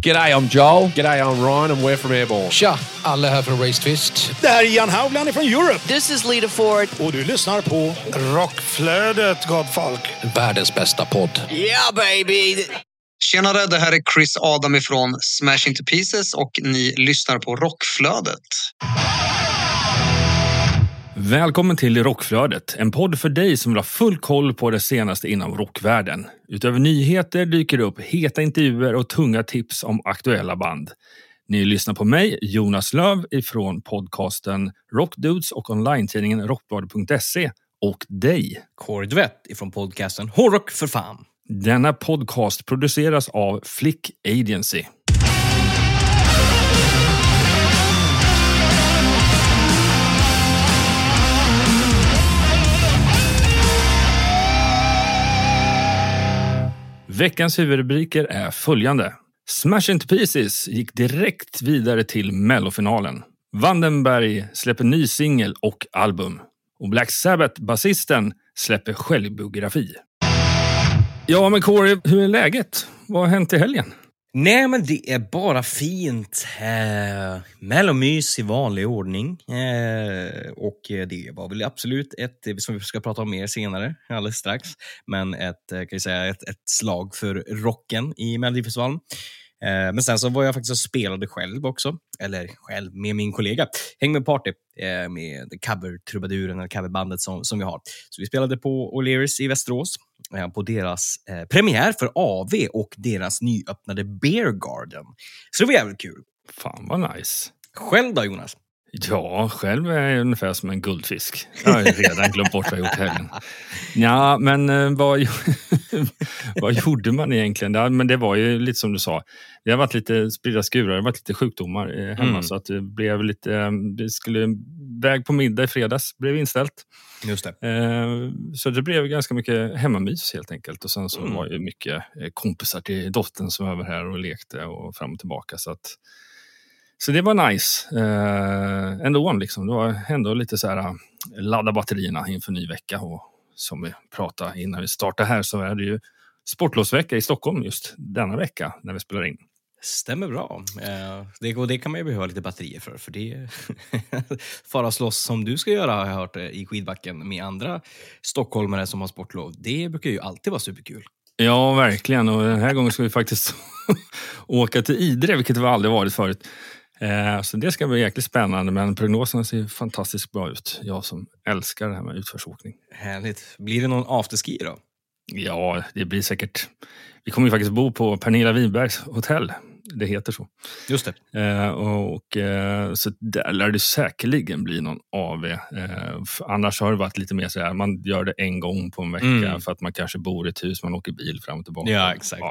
G'day, I'm Joel. G'day, I'm Ryan and we're from Airborne. Tja, alla här från Race Twist. Det här är Jan Haugland från Europe. This is Lita Ford. Och du lyssnar på Rockflödet, gott folk. Världens bästa podd. Yeah, baby! Tjenare, det här är Chris Adam ifrån Smash Into Pieces och ni lyssnar på Rockflödet. Välkommen till Rockflödet, en podd för dig som vill ha full koll på det senaste inom rockvärlden. Utöver nyheter dyker det upp heta intervjuer och tunga tips om aktuella band. Ni lyssnar på mig, Jonas Löv ifrån podcasten Rockdudes och online-tidningen rockbladet.se och dig. Kåre Duvett ifrån podcasten Hårdrock för fan. Denna podcast produceras av Flick Agency. Veckans huvudrubriker är följande. Smash Into Pieces gick direkt vidare till mellofinalen. Vandenberg släpper ny singel och album. Och Black Sabbath-basisten släpper självbiografi. Ja, men Corey, hur är läget? Vad har hänt i helgen? Nej, men det är bara fint. Eh, Mellomys i vanlig ordning. Eh, och eh, det var väl absolut ett, eh, som vi ska prata om mer senare, alldeles strax, men ett, eh, kan jag säga, ett, ett slag för rocken i Melodifestivalen. Eh, men sen så var jag faktiskt och spelade själv också. Eller själv, med min kollega. Häng med party eh, med cover-trubaduren, eller coverbandet som, som vi har. Så vi spelade på O'Learys i Västerås på deras eh, premiär för AV och deras nyöppnade Beer Garden. Så det var jävligt kul. Fan vad nice. Själv då, Jonas? Ja, själv är jag ungefär som en guldfisk. Jag har redan glömt bort vad jag gjort helgen. Ja, men eh, vad, vad gjorde man egentligen? Ja, men det var ju lite som du sa. Det har varit lite spridda skurar, det har varit lite sjukdomar eh, hemma Mm. så att det blev lite... eh, Vi skulle väg på middag i fredags, blev inställt. Just det. Eh, Så det blev ganska mycket hemmamys helt enkelt. Och sen så Mm. var ju mycket eh, kompisar till dottern som var över här och lekte och fram och tillbaka. Så, att, så det var nice eh, ändå. Liksom. Det var ändå lite så här eh, ladda batterierna inför ny vecka. Och som vi pratade innan vi startade här så är det ju sportlovsvecka i Stockholm just denna vecka när vi spelar in. Stämmer bra. Eh, det, och det kan man ju behöva lite batterier för. För det fara slåss som du ska göra har jag hört eh, i skidbacken med andra stockholmare som har sportlov. Det brukar ju alltid vara superkul. Ja, verkligen. Och den här gången ska vi faktiskt åka till Idre, vilket vi aldrig varit förut. Eh, Så det ska bli jäkligt spännande, men prognoserna ser fantastiskt bra ut. Jag som älskar det här med utförsåkning. Härligt. Blir det någon afterski då? Ja, det blir säkert... Vi kommer ju faktiskt bo på Pernilla Wibergs hotell. Det heter så. Just det. Eh, och, eh, så där lär det säkerligen bli någon AV. Eh, annars har det varit lite mer så här, man gör det en gång på en vecka Mm. för att man kanske bor i ett hus, man åker bil fram och tillbaka. Ja, exakt.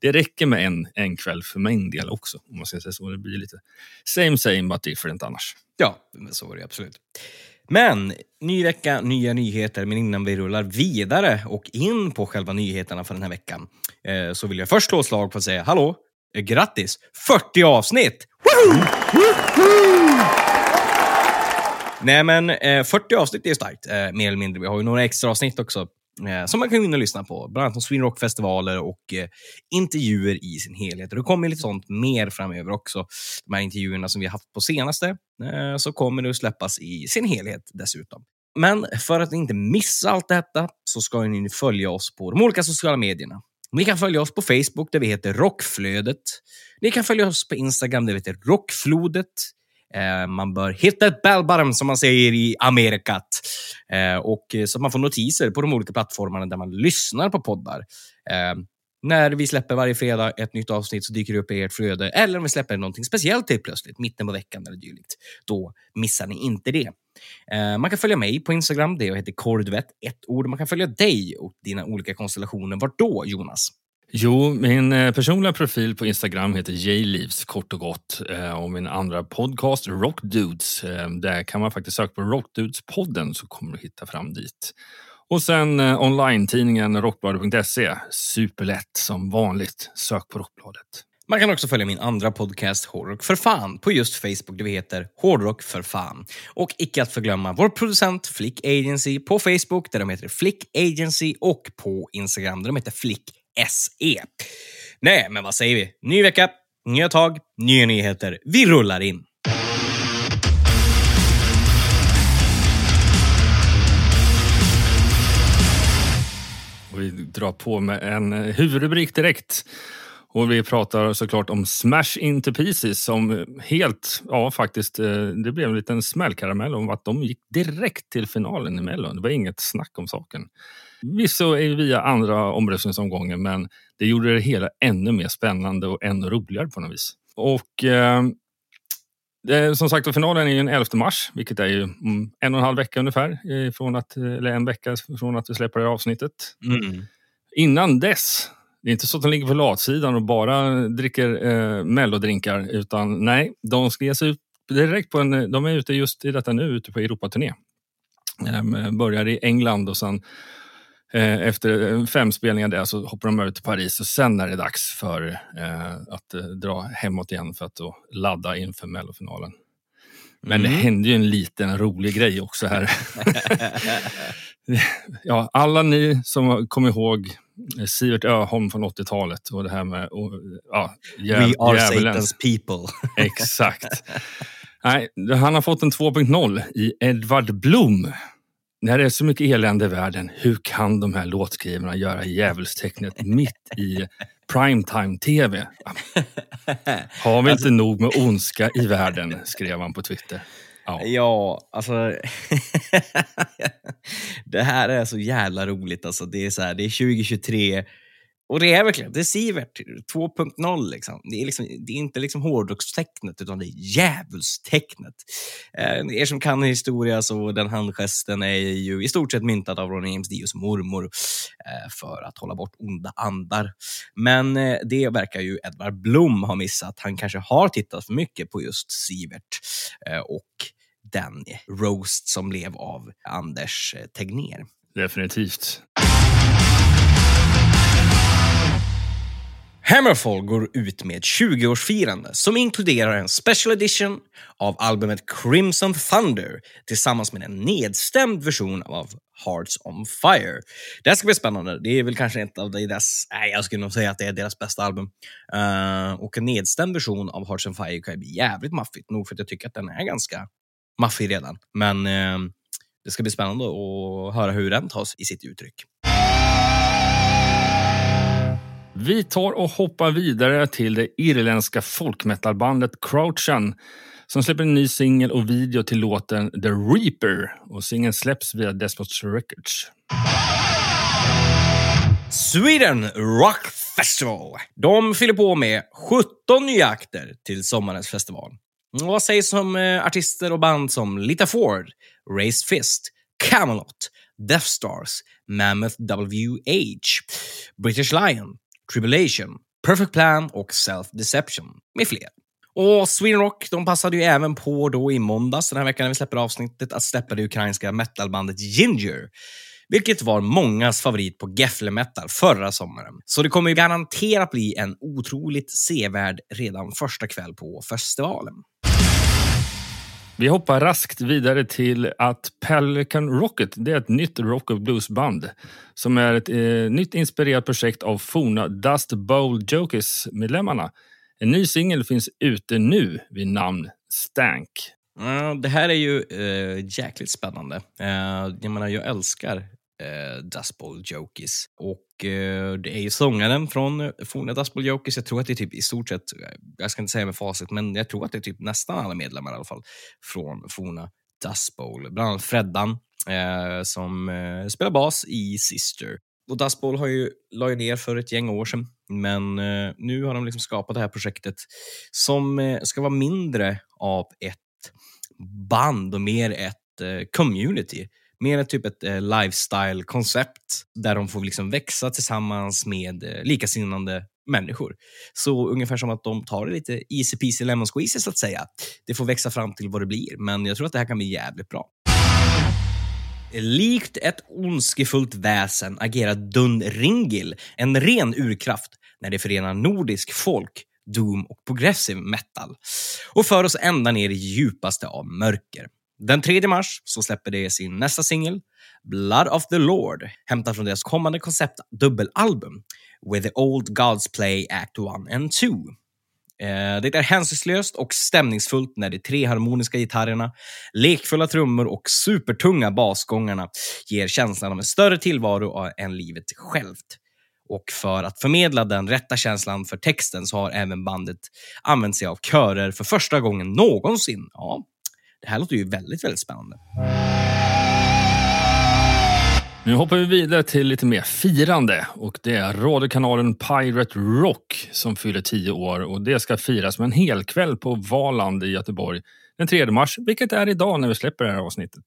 det räcker med en, en kväll för min del också. Om man ska säga så. Det blir lite same same but different annars. Ja, så är det absolut. Men, ny vecka, nya nyheter. Men innan vi rullar vidare och in på själva nyheterna för den här veckan eh, så vill jag först slå slag på att säga hallå, Eh, grattis! 40 avsnitt! Woho! Nej men eh, 40 avsnitt är starkt, eh, mer eller mindre. Vi har ju några extra avsnitt också eh, som man kan gå in och lyssna på. Bland annat om Sweden Rock-festivaler och eh, intervjuer i sin helhet. Och det kommer lite sånt mer framöver också. De här intervjuerna som vi har haft på senaste, eh, så kommer det att släppas i sin helhet dessutom. Men för att inte missa allt detta så ska ni följa oss på de olika sociala medierna. Ni kan följa oss på Facebook där vi heter Rockflödet. Ni kan följa oss på Instagram där vi heter Rockflodet. Eh, man bör hitta ett bellbottom som man säger i Amerikat. Eh, och eh, så att man får notiser på de olika plattformarna där man lyssnar på poddar. Eh, när vi släpper varje fredag ett nytt avsnitt så dyker det upp i ert flöde. Eller om vi släpper någonting speciellt till plötsligt, mitten på veckan eller dylikt. Då missar ni inte det. Eh, man kan följa mig på Instagram, det jag heter Kordvet, ett ord. Man kan följa dig och dina olika konstellationer. Vart då, Jonas? Jo, min eh, personliga profil på Instagram heter jleaves kort och gott. Eh, och min andra podcast, Rockdudes, där kan man faktiskt söka på Rockdudes-podden så kommer du hitta fram dit. Och sen eh, online-tidningen rockbladet.se. Superlätt som vanligt. Sök på Rockbladet. Man kan också följa min andra podcast Hårdrock för fan på just Facebook där vi heter Hårdrock för fan. Och icke att förglömma vår producent Flick Agency på Facebook där de heter Flick Agency och på Instagram där de heter Flick SE. Nej, men vad säger vi? Ny vecka, Nya tag, nya nyheter. Vi rullar in. Dra drar på med en huvudrubrik direkt. Och vi pratar såklart om Smash Into Pieces som helt, ja faktiskt, eh, det blev en liten smällkaramell om att de gick direkt till finalen i Mellon. Det var inget snack om saken. Vissa är via andra omröstningsomgången men det gjorde det hela ännu mer spännande och ännu roligare på något vis. Och eh, som sagt, finalen är ju den 11 mars, vilket är ju mm, en och en halv vecka ungefär, eh, från att, eller en vecka från att vi släpper det här avsnittet. Mm. Innan dess, det är inte så att de ligger på latsidan och bara dricker eh, mellodrinkar, utan nej, de ska ge sig ut direkt på en, de är ute just i detta nu, ute på Europaturné. Eh, börjar i England och sen eh, efter fem spelningar där så hoppar de över till Paris och sen är det dags för eh, att eh, dra hemåt igen för att då ladda inför mellofinalen. Men Mm. det hände ju en liten rolig grej också här. ja, alla ni som kommer ihåg Sivert Öholm från 80-talet och det här med och, ja, jäv, We are djävulens- Satan's people. Exakt. Nej, han har fått en 2.0 i Edvard Blom. När det är så mycket elände i världen, hur kan de här låtskrivarna göra djävulstecknet mitt i primetime-tv? Har vi inte nog med ondska i världen? skrev han på Twitter. Ja. Ja, alltså... det här är så jävla roligt. Alltså. Det, är så här, det är 2023 och det är verkligen det är Sivert 2.0. Liksom. Det, är liksom, det är inte liksom hårdrockstecknet, utan det är djävulstecknet. Eh, er som kan historia, så den handgesten är ju i stort sett myntad av Ronny James Dios mormor eh, för att hålla bort onda andar. Men eh, det verkar ju Edvard Blom ha missat. Han kanske har tittat för mycket på just Sivert eh, och den roast som blev av Anders eh, Tegnér. Definitivt. Hammerfall går ut med ett 20-årsfirande som inkluderar en special edition av albumet Crimson Thunder tillsammans med en nedstämd version av Hearts on Fire. Det här ska bli spännande. Det är väl kanske ett av deras, nej jag skulle nog säga att det är deras bästa album. Uh, och en nedstämd version av Hearts on Fire kan ju bli jävligt maffigt, nog för att jag tycker att den är ganska maffig redan. Men uh, det ska bli spännande att höra hur den tas i sitt uttryck. Vi tar och hoppar vidare till det irländska folkmetalbandet Crouchan som släpper en ny singel och video till låten The Reaper. Och singeln släpps via Despots Records. Sweden Rock Festival. De fyller på med 17 nya akter till sommarens festival. Och Vad sägs om eh, artister och band som Lita Ford, Raised Fist, Camelot, Death Stars, Mammoth WH, British Lion, Tribulation, Perfect Plan och Self Deception med fler. Och Sweden Rock de passade ju även på då i måndags den här veckan när vi släpper avsnittet att släppa det ukrainska metalbandet Ginger. Vilket var mångas favorit på Gefle Metal förra sommaren. Så det kommer ju garanterat bli en otroligt sevärd redan första kväll på festivalen. Vi hoppar raskt vidare till att Pelican Rocket det är ett nytt rock och bluesband som är ett eh, nytt inspirerat projekt av forna Dust Bowl Jokers-medlemmarna. En ny singel finns ute nu vid namn Stank. Ja, det här är ju eh, jäkligt spännande. Eh, jag menar, jag älskar eh, Dust Bowl Jokies. Och eh, det är ju sångaren från eh, forna Dust Bowl Jokies. Jag tror att det är typ i stort sett, jag ska inte säga med facit, men jag tror att det är typ nästan alla medlemmar i alla fall från forna Dust Bowl. Bland annat Freddan eh, som eh, spelar bas i Sister. Och Dust Bowl har ju la ju ner för ett gäng år sedan, men eh, nu har de liksom skapat det här projektet som eh, ska vara mindre av ett band och mer ett eh, community. Mer ett typ ett eh, lifestyle-koncept där de får liksom växa tillsammans med eh, likasinnande människor. Så ungefär som att de tar det lite easy peasy lemon squeezy så att säga. Det får växa fram till vad det blir, men jag tror att det här kan bli jävligt bra. Likt ett ondskefullt väsen agerar Dun Ringil, en ren urkraft, när det förenar nordisk folk, doom och progressive metal och för oss ända ner i djupaste av mörker. Den 3 mars så släpper de sin nästa singel, Blood of the Lord, hämtad från deras kommande koncept dubbelalbum With the Old Gods Play Act 1 and 2. Eh, det är hänsynslöst och stämningsfullt när de tre harmoniska gitarrerna, lekfulla trummor och supertunga basgångarna ger känslan av en större tillvaro än livet självt. Och för att förmedla den rätta känslan för texten så har även bandet använt sig av körer för första gången någonsin. Ja, det här låter ju väldigt, väldigt spännande. Nu hoppar vi vidare till lite mer firande och det är radiokanalen Pirate Rock som fyller tio år och det ska firas med en helkväll på Valand i Göteborg den 3 mars, vilket är idag när vi släpper det här avsnittet.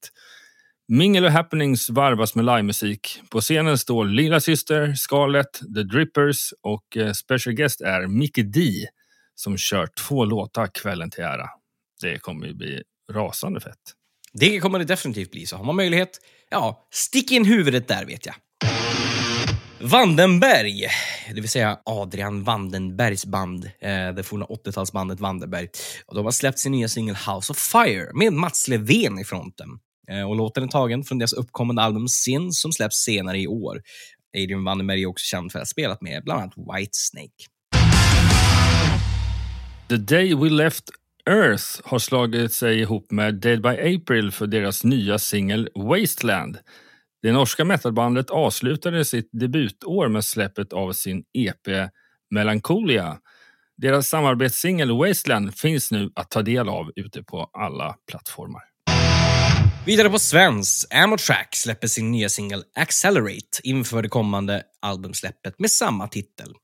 Mingel och happenings varvas med livemusik. På scenen står Lilla Syster, Scarlett, The Drippers och eh, special guest är Mickey D som kör två låtar kvällen till ära. Det kommer ju bli rasande fett. Det kommer det definitivt bli, så har man möjlighet, ja, stick in huvudet där vet jag. Vandenberg, det vill säga Adrian Vandenbergs band, eh, det forna 80-talsbandet Vandenberg. Och de har släppt sin nya singel House of Fire med Mats Levén i fronten. Eh, och låten är tagen från deras uppkommande album Sin som släpps senare i år. Adrian Vandenberg är också känd för att ha spelat med bland annat Whitesnake. The Day We Left Earth har slagit sig ihop med Dead by April för deras nya singel Wasteland. Det norska metalbandet avslutade sitt debutår med släppet av sin EP Melancholia. Deras samarbetssingel Wasteland finns nu att ta del av ute på alla plattformar. Vidare på svensk, Amotrack släpper sin nya singel Accelerate inför det kommande albumsläppet med samma titel.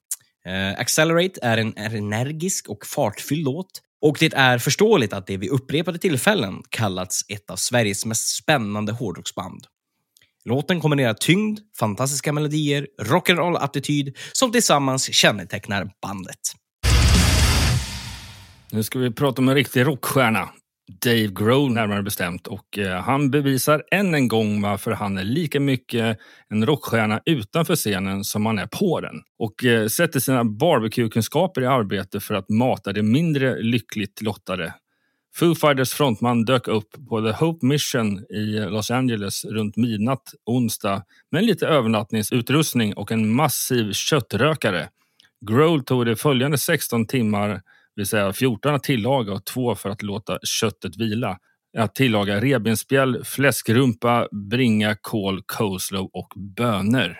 Eh, Accelerate är en energisk och fartfylld låt och det är förståeligt att det vid upprepade tillfällen kallats ett av Sveriges mest spännande hårdrocksband. Låten kombinerar tyngd, fantastiska melodier, rock'n'roll-attityd som tillsammans kännetecknar bandet. Nu ska vi prata om en riktig rockstjärna. Dave Grohl närmare bestämt. Och eh, han bevisar än en gång varför han är lika mycket en rockstjärna utanför scenen som han är på den. Och eh, sätter sina barbecue-kunskaper i arbete för att mata de mindre lyckligt lottade. Foo Fighters frontman dök upp på The Hope Mission i Los Angeles runt midnatt onsdag med lite övernattningsutrustning och en massiv köttrökare. Grohl tog det följande 16 timmar det vill säga 14 att tillaga och 2 för att låta köttet vila. Att tillaga revbensspjäll, fläskrumpa, bringa, kål, coleslaw och bönor.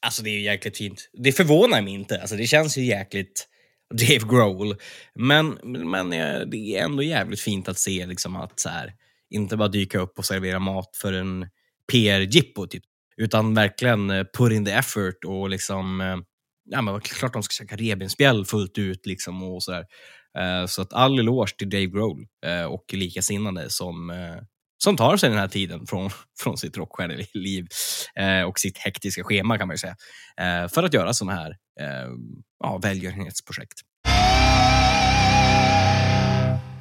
Alltså det är ju jäkligt fint. Det förvånar mig inte. Alltså det känns ju jäkligt Dave Grohl. Men, men eh, det är ändå jävligt fint att se liksom att så här, inte bara dyka upp och servera mat för en PR-jippo, typ. utan verkligen eh, put in the effort och liksom eh, ja, men klart de ska käka revbensspjäll fullt ut liksom och sådär. Uh, eh, så att all eloge till Dave Grohl eh, och likasinnade som, eh, som tar sig den här tiden från, från sitt rockstjärneliv och sitt hektiska schema kan man ju säga. för att göra sådana här ja, välgörenhetsprojekt.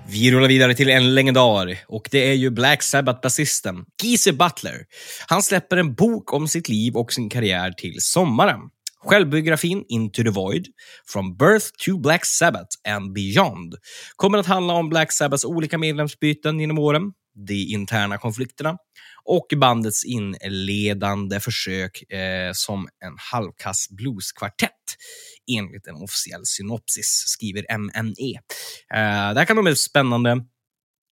Vi rullar vidare till en legendar och det är ju Black Sabbath-basisten Geezer Butler. Han släpper en bok om sitt liv och sin karriär till sommaren. Självbiografin Into the Void, From Birth to Black Sabbath and Beyond kommer att handla om Black Sabbaths olika medlemsbyten genom åren, de interna konflikterna och bandets inledande försök eh, som en halvkass blueskvartett enligt en officiell synopsis, skriver MNE. Eh, det här kan nog bli spännande.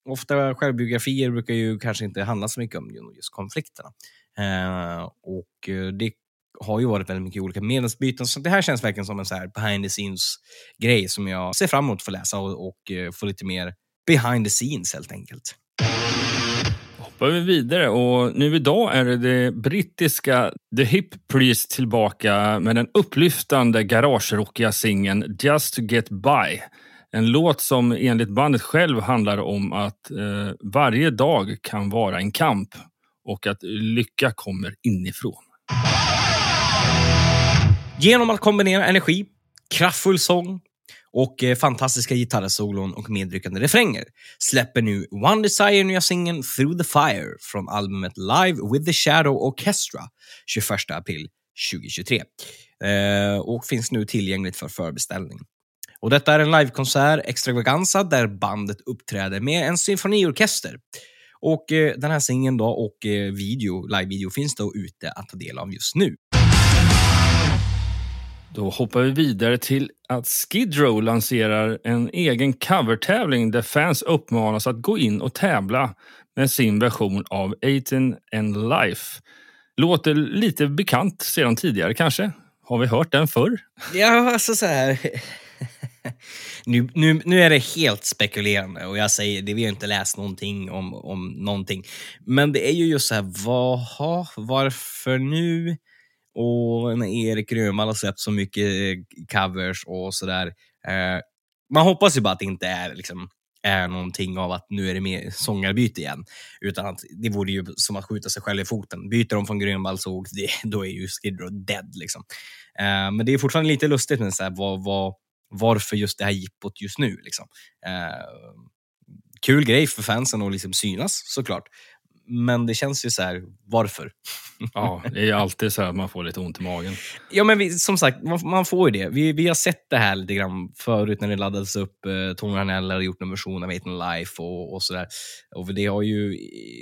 Ofta självbiografier brukar ju kanske inte handla så mycket om just konflikterna. Eh, och eh, det har ju varit väldigt mycket olika medlemsbyten, så det här känns verkligen som en så här behind the scenes-grej som jag ser fram emot att få läsa och, och eh, få lite mer behind the scenes helt enkelt. Hoppar vi vidare och nu idag är det det brittiska The Hip Priest tillbaka med den upplyftande garagerockiga singeln Just to get by. En låt som enligt bandet själv handlar om att eh, varje dag kan vara en kamp och att lycka kommer inifrån. Genom att kombinera energi, kraftfull sång och eh, fantastiska gitarrsolon och medryckande refränger släpper nu One Desire nya singeln Through the Fire från albumet Live with the Shadow Orchestra 21 april 2023 eh, och finns nu tillgängligt för förbeställning. Och detta är en livekonsert extravaganza där bandet uppträder med en symfoniorkester. Och eh, den här singeln då och video, live-video finns då ute att ta del av just nu. Då hoppar vi vidare till att Skid Row lanserar en egen covertävling där fans uppmanas att gå in och tävla med sin version av 18 and Life. Låter lite bekant sedan tidigare kanske? Har vi hört den förr? Ja, alltså så här. nu, nu, nu är det helt spekulerande och jag säger det, vi har inte läst någonting om, om någonting. Men det är ju just så här, vaha, varför nu? Och när Erik Grönvall har släppt så mycket eh, covers och sådär. Eh, man hoppas ju bara att det inte är liksom är någonting av att nu är det mer sångarbyte igen. Utan att det vore ju som att skjuta sig själv i foten. Byter de från Grönvall så det, då är ju Skid Row dead. Liksom. Eh, men det är fortfarande lite lustigt med så här, vad, vad, varför just det här jippot just nu. Liksom. Eh, kul grej för fansen att liksom synas såklart. Men det känns ju så här, varför? Ja, det är alltid så att man får lite ont i magen. Ja, men vi, som sagt, man, man, får ju det. Vi, vi har sett det här lite grann förut när det laddades upp. Eh, Tony Harnell har gjort en version av Eight Life och, och sådär. Och det har ju,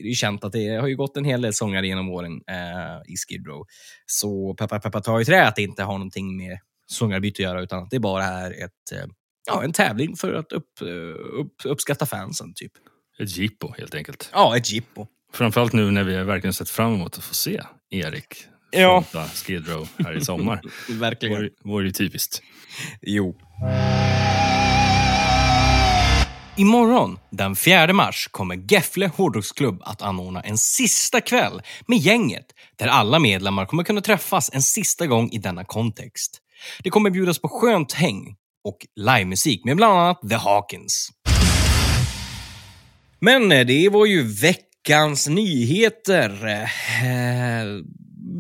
det är känt att det har ju gått en hel del sångare genom åren eh, i Skid Row. Så peppa peppa ta i trä att det inte har någonting med sångarbyte att göra, utan att det bara är ett, eh, ja, en tävling för att upp, eh, upp, uppskatta fansen. typ. Ett jippo helt enkelt. Ja, ett jippo. Framförallt nu när vi verkligen sett fram emot att få se Erik Ja. Skid Row här i sommar. Verkligen. Vore, vore ju typiskt. Jo. Imorgon, den 4 mars, kommer Gefle Hårdrocksklubb att anordna en sista kväll med gänget där alla medlemmar kommer kunna träffas en sista gång i denna kontext. Det kommer bjudas på skönt häng och livemusik med bland annat The Hawkins. Men eh, det var ju veckans nyheter. Eh,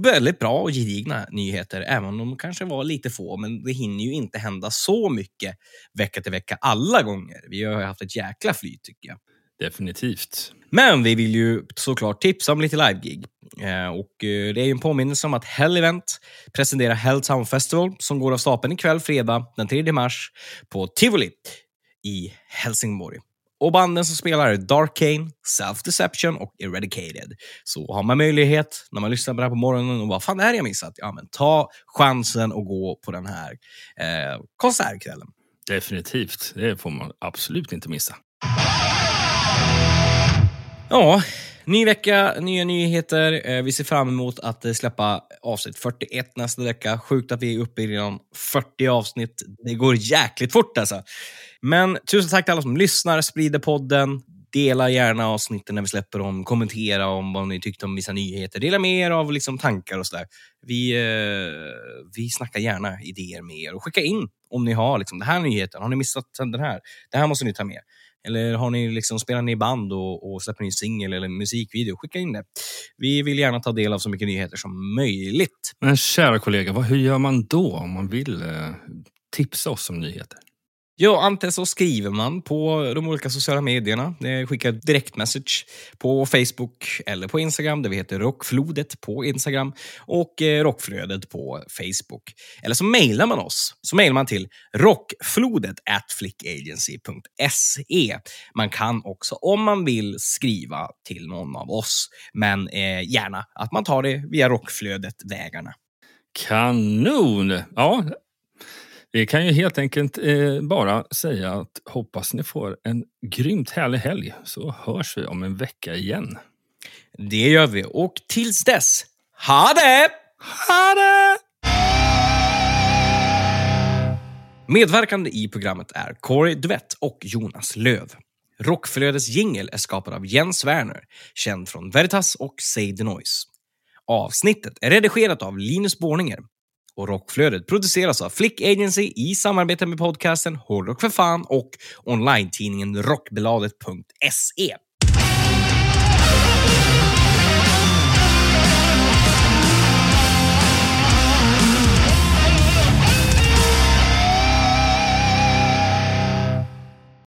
väldigt bra och gedigna nyheter, även om de kanske var lite få. Men det hinner ju inte hända så mycket vecka till vecka alla gånger. Vi har ju haft ett jäkla flyt tycker jag. Definitivt. Men vi vill ju såklart tipsa om lite live-gig. Eh, och eh, det är ju en påminnelse om att Hell Event presenterar Hell Town Festival som går av stapeln ikväll fredag den 3 mars på Tivoli i Helsingborg. Och banden som spelar är Dark Kane, Self Deception och Eradicated. Så har man möjlighet när man lyssnar på det här på morgonen och vad fan är det jag missat? Ja, men ta chansen och gå på den här eh, konsertkvällen. Definitivt. Det får man absolut inte missa. Ja, ny vecka, nya nyheter. Eh, vi ser fram emot att eh, släppa avsnitt 41 nästa vecka. Sjukt att vi är uppe i redan 40 avsnitt. Det går jäkligt fort alltså. Men tusen tack till alla som lyssnar, sprider podden. Dela gärna avsnitten när vi släpper dem. Kommentera om vad ni tyckte om vissa nyheter. Dela med er av liksom tankar och sådär. Vi, eh, vi snackar gärna idéer med er. Och skicka in om ni har liksom, den här nyheten. Har ni missat den här? Det här måste ni ta med. Eller har ni liksom, spelar ni i band och, och släpper ni singel eller musikvideo? Skicka in det. Vi vill gärna ta del av så mycket nyheter som möjligt. Men kära kollega, vad, hur gör man då om man vill eh, tipsa oss om nyheter? Ja, antingen så skriver man på de olika sociala medierna. Eh, Skickar direktmessage på Facebook eller på Instagram där vi heter Rockflodet på Instagram och eh, Rockflödet på Facebook. Eller så mejlar man oss. Så mejlar man till rockflodet at flickagency.se. Man kan också, om man vill, skriva till någon av oss. Men eh, gärna att man tar det via Rockflödet-vägarna. Kanon! Ja, vi kan ju helt enkelt eh, bara säga att hoppas ni får en grymt härlig helg så hörs vi om en vecka igen. Det gör vi. Och tills dess, ha det! Ha det! Medverkande i programmet är Corey Duvett och Jonas Löv. Rockflödets jingel är skapad av Jens Werner, känd från Veritas och Say the Noise. Avsnittet är redigerat av Linus Borninger och Rockflödet produceras av Flick Agency i samarbete med podcasten Hårdrock för fan och online-tidningen rockbladet.se.